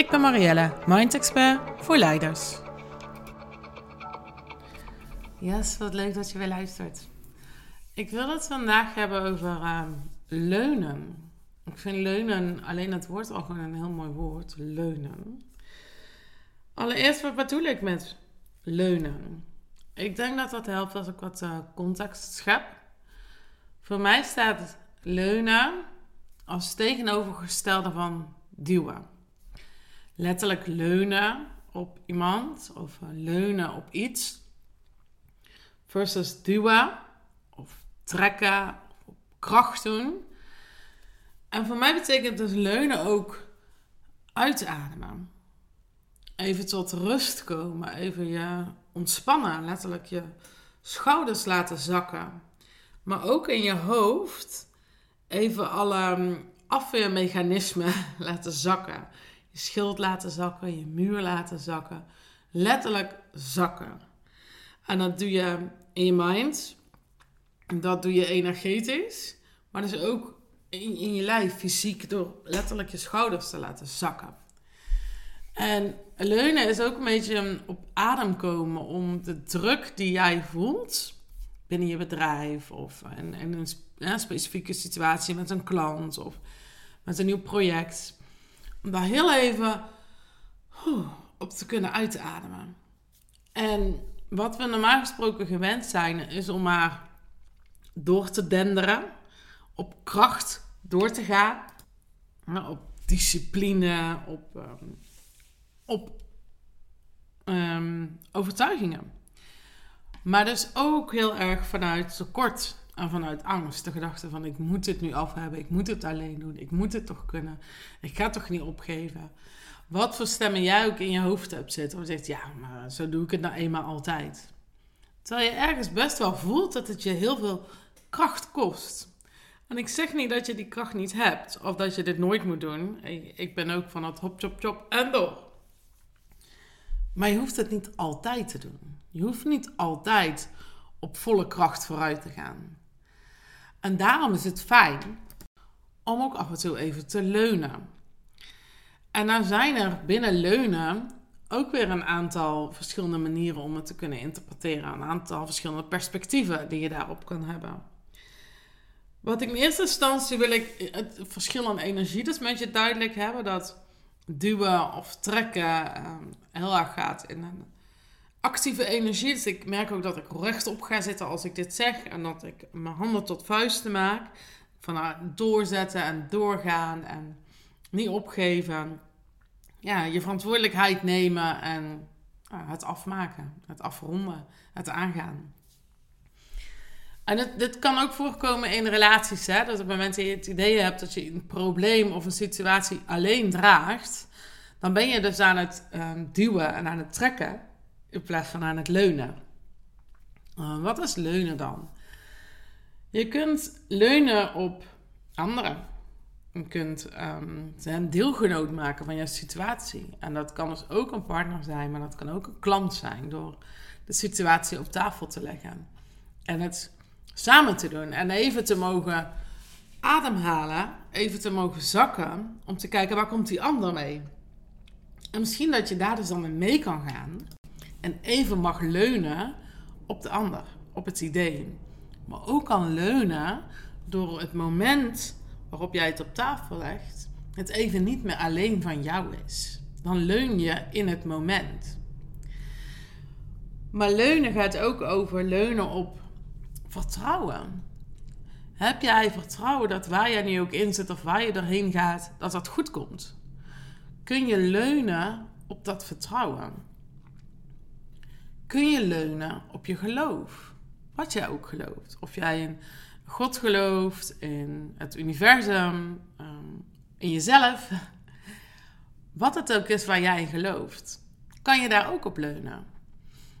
Ik ben Marielle, Mind Expert voor leiders. Yes, wat leuk dat je weer luistert. Ik wil het vandaag hebben over ehm, leunen. Ik vind leunen, alleen het woord al gewoon een heel mooi woord, leunen. Allereerst, wat bedoel ik met leunen? Ik denk dat dat helpt als ik wat uh, context schep. Voor mij staat leunen als tegenovergestelde van duwen. Letterlijk leunen op iemand of eh, leunen op iets. Versus duwen of trekken of kracht doen. En voor mij betekent dus leunen ook uitademen. Even tot rust komen. Even je ontspannen. Letterlijk je schouders laten zakken. Maar ook in je hoofd even alle mm, afweermechanismen laten zakken. Je schild laten zakken, je muur laten zakken. Letterlijk zakken. En dat doe je in je mind. Dat doe je energetisch. Maar dus ook in, je lijf, fysiek, door letterlijk je schouders te laten zakken. En leunen is ook een beetje op adem komen om de druk die jij voelt binnen je bedrijf of in, een specifieke situatie met een klant of met een nieuw project. Om daar heel even op te kunnen uitademen. En wat we normaal gesproken gewend zijn, is om maar door te denderen, op kracht door te gaan, op discipline, op, ehm, op ehm, overtuigingen. Maar dus ook heel erg vanuit tekort en vanuit angst. De gedachte van ik moet het nu af hebben, ik moet het alleen doen, ik moet het toch kunnen, ik ga toch niet opgeven. Wat voor stemmen jij ook in je hoofd hebt zitten, of zegt ja, maar zo doe ik het nou eenmaal altijd. Terwijl je ergens best wel voelt dat het je heel veel kracht kost. En ik zeg niet dat je die kracht niet hebt, of dat je dit nooit moet doen. Ik ben ook van het hop, chop, chop en door. Maar je hoeft het niet altijd te doen. Je hoeft niet altijd op volle kracht vooruit te gaan. En daarom is het fijn om ook af en toe even te leunen. En dan zijn er binnen leunen ook weer een aantal verschillende manieren om het te kunnen interpreteren. Een aantal verschillende perspectieven die je daarop kan hebben. Wat ik in eerste instantie wil ik het verschil aan energie dus met je duidelijk hebben. Dat duwen of trekken eh, heel erg gaat in een actieve energie. Dus ik merk ook dat ik rechtop ga zitten als ik dit zeg. En dat ik mijn handen tot vuisten maak. Van doorzetten en doorgaan en niet opgeven. Ja, je verantwoordelijkheid nemen en het afmaken, het afronden, het aangaan. En het, dit kan ook voorkomen in relaties. Hè? Dat op het moment dat je het idee hebt dat je een probleem of een situatie alleen draagt, dan ben je dus aan het um, duwen en aan het trekken in plaats van aan het leunen. Uh, wat is leunen dan? Je kunt leunen op anderen. Je kunt um, deelgenoot maken van je situatie. En dat kan dus ook een partner zijn, maar dat kan ook een klant zijn door de situatie op tafel te leggen. En het samen te doen en even te mogen ademhalen, even te mogen zakken, om te kijken waar komt die ander mee. En misschien dat je daar dus dan mee kan gaan en even mag leunen op de ander, op het idee. Maar ook kan leunen door het moment waarop jij het op tafel legt, het even niet meer alleen van jou is. Dan leun je in het moment. Maar leunen gaat ook over leunen op vertrouwen. Heb jij vertrouwen dat waar jij nu ook in zit of waar je erheen gaat, dat dat goed komt? Kun je leunen op dat vertrouwen? Kun je leunen op je geloof. Wat jij ook gelooft. Of jij in God gelooft, in het universum, ehm, in jezelf. wat het ook is waar jij in gelooft, kan je daar ook op leunen.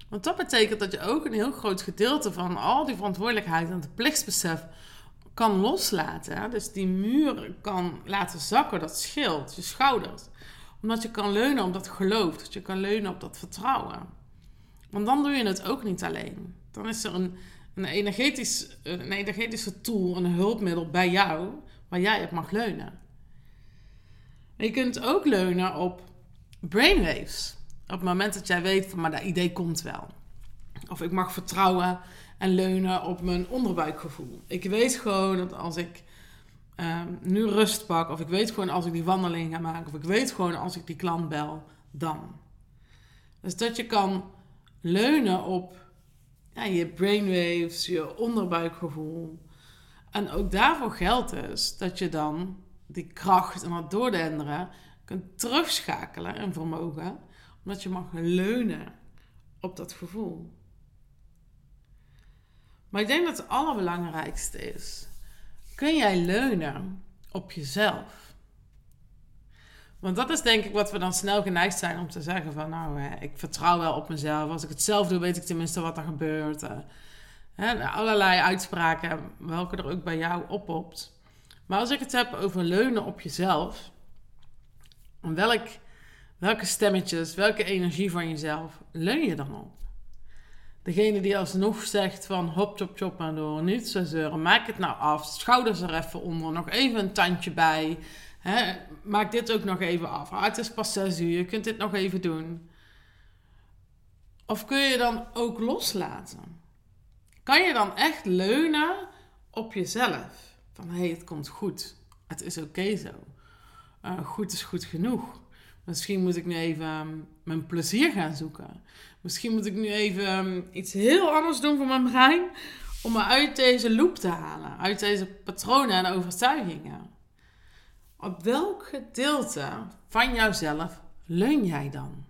Want dat betekent dat je ook een heel groot gedeelte van al die verantwoordelijkheid en het plichtsbesef kan loslaten. Dus die muur kan laten zakken, dat scheelt, je schouders. Omdat je kan leunen op dat geloof, dat je kan leunen op dat vertrouwen. Want dan doe je het ook niet alleen. Dan is er een, een, energetisch, een energetische tool, een hulpmiddel bij jou, waar jij op mag leunen. je kunt ook leunen op brainwaves. Op het moment dat jij weet van, maar dat idee komt wel. Of ik mag vertrouwen en leunen op mijn onderbuikgevoel. Ik weet gewoon dat als ik ehm, nu rust pak, of ik weet gewoon als ik die wandeling ga maken, of ik weet gewoon als ik die klant bel, dan. Dus dat je kan leunen op ja, je brainwaves, je onderbuikgevoel. En ook daarvoor geldt dus dat je dan die kracht en dat doordenderen kunt terugschakelen in vermogen, omdat je mag leunen op dat gevoel. Maar ik denk dat het allerbelangrijkste is: kun jij leunen op jezelf? Want dat is denk ik wat we dan snel geneigd zijn om te zeggen van nou, ik vertrouw wel op mezelf. Als ik het zelf doe, weet ik tenminste wat er gebeurt. Hè, allerlei uitspraken, welke er ook bij jou oppopt. Maar als ik het heb over leunen op jezelf, welk, welke stemmetjes, welke energie van jezelf leun je dan op? Degene die alsnog zegt van hop, chop, chop maar door, niet zo zeuren, maak het nou af, schouders er even onder, nog even een tandje bij. Hè, maak dit ook nog even af. Ah, het is pas 6 uur, je kunt dit nog even doen. Of kun je dan ook loslaten? Kan je dan echt leunen op jezelf? Van hé, hey, het komt goed. Het is oké zo. Uh, goed is goed genoeg. Misschien moet ik nu even ehm, mijn plezier gaan zoeken. Misschien moet ik nu even ehm, iets heel anders doen voor mijn brein. Om me uit deze loop te halen. Uit deze patronen en overtuigingen. Op welk gedeelte van jouzelf leun jij dan?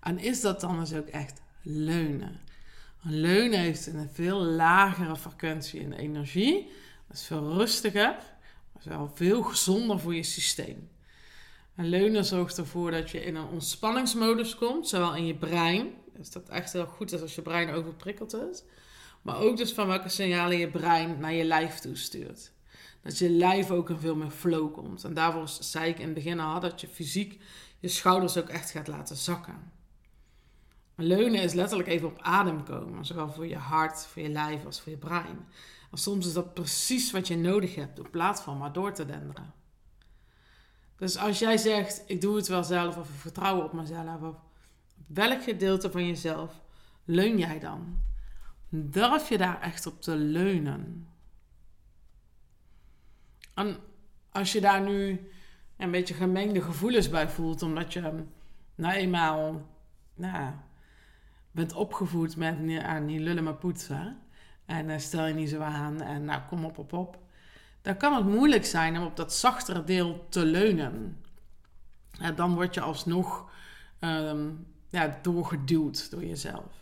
En is dat dan dus ook echt leunen? Een leunen heeft een veel lagere frequentie in energie. Dat is veel rustiger. Dat is wel veel gezonder voor je systeem. En leunen zorgt ervoor dat je in een ontspanningsmodus komt, zowel in je brein. Dus dat echt heel goed is als je brein overprikkeld is. Maar ook dus van welke signalen je brein naar je lijf toestuurt. Dat je lijf ook in veel meer flow komt. En daarvoor zei ik in het begin al dat je fysiek je schouders ook echt gaat laten zakken. leunen is letterlijk even op adem komen, zowel voor je hart, voor je lijf als voor je brein. En soms is dat precies wat je nodig hebt in plaats van maar door te denderen. Dus als jij zegt, ik doe het wel zelf of ik vertrouw op mezelf, of welk gedeelte van jezelf leun jij dan? Durf je daar echt op te leunen? En als je daar nu een beetje gemengde gevoelens bij voelt, omdat je nou eenmaal nou, bent opgevoed met aan niet lullen maar poetsen. En uh, stel je niet zo aan en nou kom op op op dan kan het moeilijk zijn om op dat zachtere deel te leunen. En dan word je alsnog um, ja, doorgeduwd door jezelf.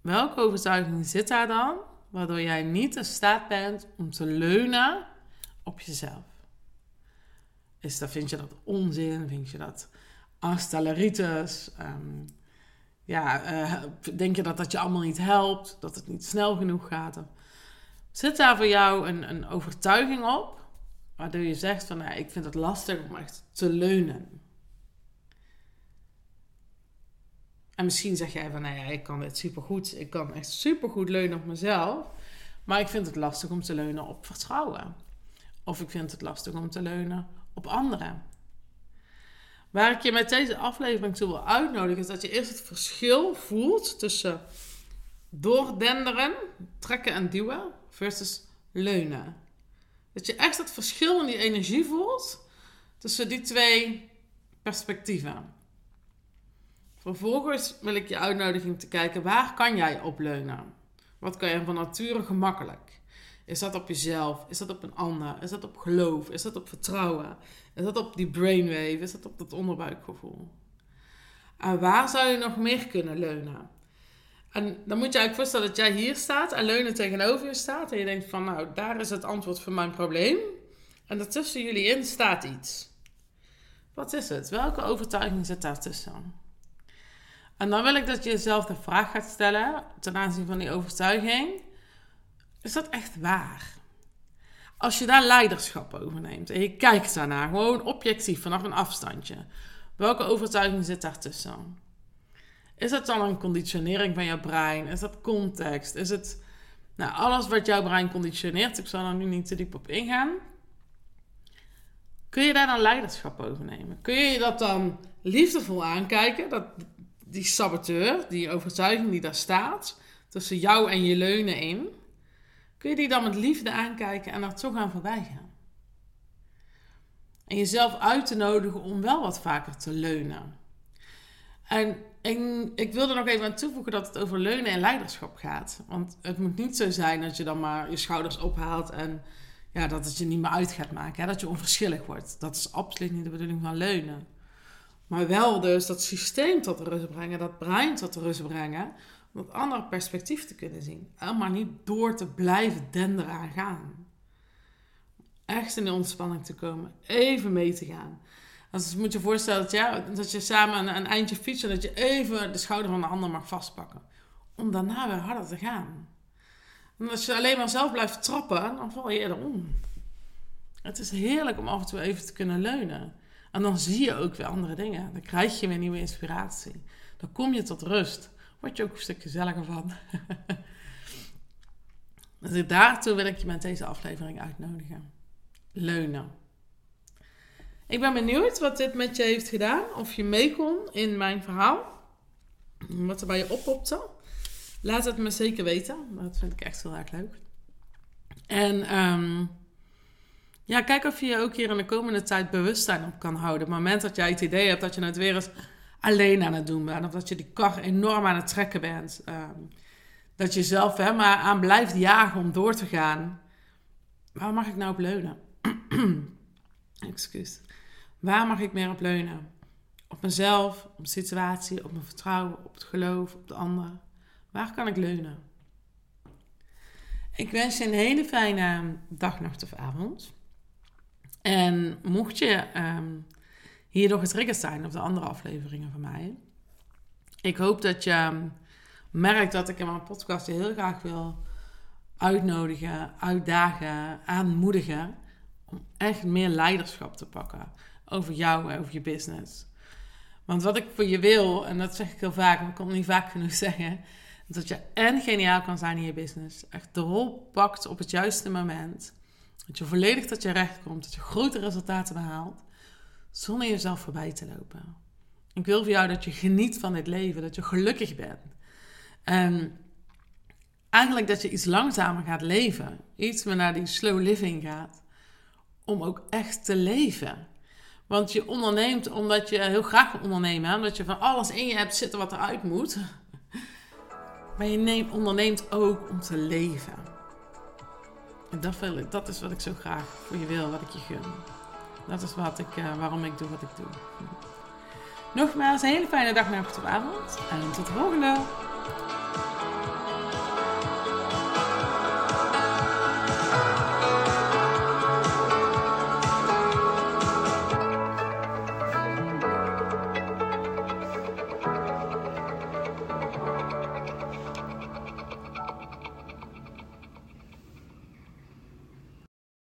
Welke overtuiging zit daar dan, waardoor jij niet in staat bent om te leunen op jezelf? Is dat, vind je dat onzin? Vind je dat astelleritis? Um, ja, uh, denk je dat dat je allemaal niet helpt? Dat het niet snel genoeg gaat? Zit daar voor jou een, een overtuiging op, waardoor je zegt van nou, ik vind het lastig om echt te leunen? En misschien zeg jij van nou ik kan dit supergoed, ik kan echt supergoed leunen op mezelf, maar ik vind het lastig om te leunen op vertrouwen. Of ik vind het lastig om te leunen op anderen. Waar ik je met deze aflevering toe wil uitnodigen, is dat je eerst het verschil voelt tussen doordenderen, trekken en duwen versus leunen. Dat je echt het verschil in die energie voelt tussen die twee perspectieven. Vervolgens wil ik je uitnodiging te kijken waar kan jij op leunen? Wat kan je van nature gemakkelijk? Is dat op jezelf? Is dat op een ander? Is dat op geloof? Is dat op vertrouwen? Is dat op die brainwave? Is dat op dat onderbuikgevoel? En waar zou je nog meer kunnen leunen? En dan moet je eigenlijk voorstellen dat jij hier staat en leunen tegenover je staat. En je denkt van, nou, daar is het antwoord voor mijn probleem. En daartussen jullie in staat iets. Wat is het? Welke overtuiging zit daartussen? En dan wil ik dat je jezelf de vraag gaat stellen ten aanzien van die overtuiging. Is dat echt waar? Als je daar leiderschap over neemt en je kijkt daarnaar, gewoon objectief vanaf een afstandje. Welke overtuiging zit daartussen? Is het dan een conditionering van jouw brein? Is dat context? Is het nou, alles wat jouw brein conditioneert? Ik zal er nu niet te diep op ingaan. Kun je daar dan leiderschap over nemen? Kun je dat dan liefdevol aankijken? Dat, die saboteur, die overtuiging die daar staat, tussen jou en je leunen in, kun je die dan met liefde aankijken en er toch aan voorbij gaan? En jezelf uit te nodigen om wel wat vaker te leunen. En ik, wil er nog even aan toevoegen dat het over leunen en leiderschap gaat. Want het moet niet zo zijn dat je dan maar je schouders ophaalt en ja, dat het je niet meer uit gaat maken. Hè? Dat je onverschillig wordt. Dat is absoluut niet de bedoeling van leunen. Maar wel dus dat systeem tot rust brengen, dat brein tot rust brengen. Om dat andere perspectief te kunnen zien. En maar niet door te blijven denderen aan gaan. Echt in de ontspanning te komen. Even mee te gaan. Als je moet je voorstellen dat, ja, dat je samen een, een eindje fietst en dat je even de schouder van de ander mag vastpakken. Om daarna weer harder te gaan. En als je alleen maar zelf blijft trappen, dan val je eerder om. Het is heerlijk om af en toe even te kunnen leunen. En dan zie je ook weer andere dingen. Dan krijg je weer nieuwe inspiratie. Dan kom je tot rust. Word je ook een stuk gezelliger van. dus daartoe wil ik je met deze aflevering uitnodigen. Leunen. Ik ben benieuwd wat dit met je heeft gedaan. Of je mee kon in mijn verhaal. Wat er bij je oppopte. Laat het me zeker weten. Dat vind ik echt heel erg leuk. En um, ja, kijk of je je ook hier in de komende tijd bewustzijn op kan houden. Op het moment dat jij het idee hebt dat je het weer eens alleen aan het doen bent. Of dat je die kar enorm aan het trekken bent. Um, dat je zelf hè, maar aan blijft jagen om door te gaan. Waar mag ik nou op leunen? Excuus. Waar mag ik meer op leunen? Op mezelf, op de situatie, op mijn vertrouwen, op het geloof, op de ander. Waar kan ik leunen? Ik wens je een hele fijne dag, nacht of avond. En mocht je um, hierdoor getriggerd zijn op de andere afleveringen van mij, ik hoop dat je ehm, merkt dat ik in mijn podcast heel graag wil uitnodigen, uitdagen, aanmoedigen om echt meer leiderschap te pakken over jou en over je business. Want wat ik voor je wil, en dat zeg ik heel vaak, maar ik kan het niet vaak genoeg zeggen, dat je en geniaal kan zijn in je business, echt de rol pakt op het juiste moment dat je volledig tot je recht komt. Dat je grote resultaten behaalt. Zonder jezelf voorbij te lopen. Ik wil voor jou dat je geniet van dit leven. Dat je gelukkig bent. En eigenlijk dat je iets langzamer gaat leven. Iets meer naar die slow living gaat. Om ook echt te leven. Want je onderneemt omdat je heel graag wil ondernemen. Omdat je van alles in je hebt zitten wat eruit moet. Maar je onderneemt ook om te leven. En dat, wil dat is wat ik zo graag voor je wil, wat ik je gun. Dat is wat ik, uh, waarom ik doe wat ik doe. Nogmaals, een hele fijne dag, nacht of avond. En tot de volgende!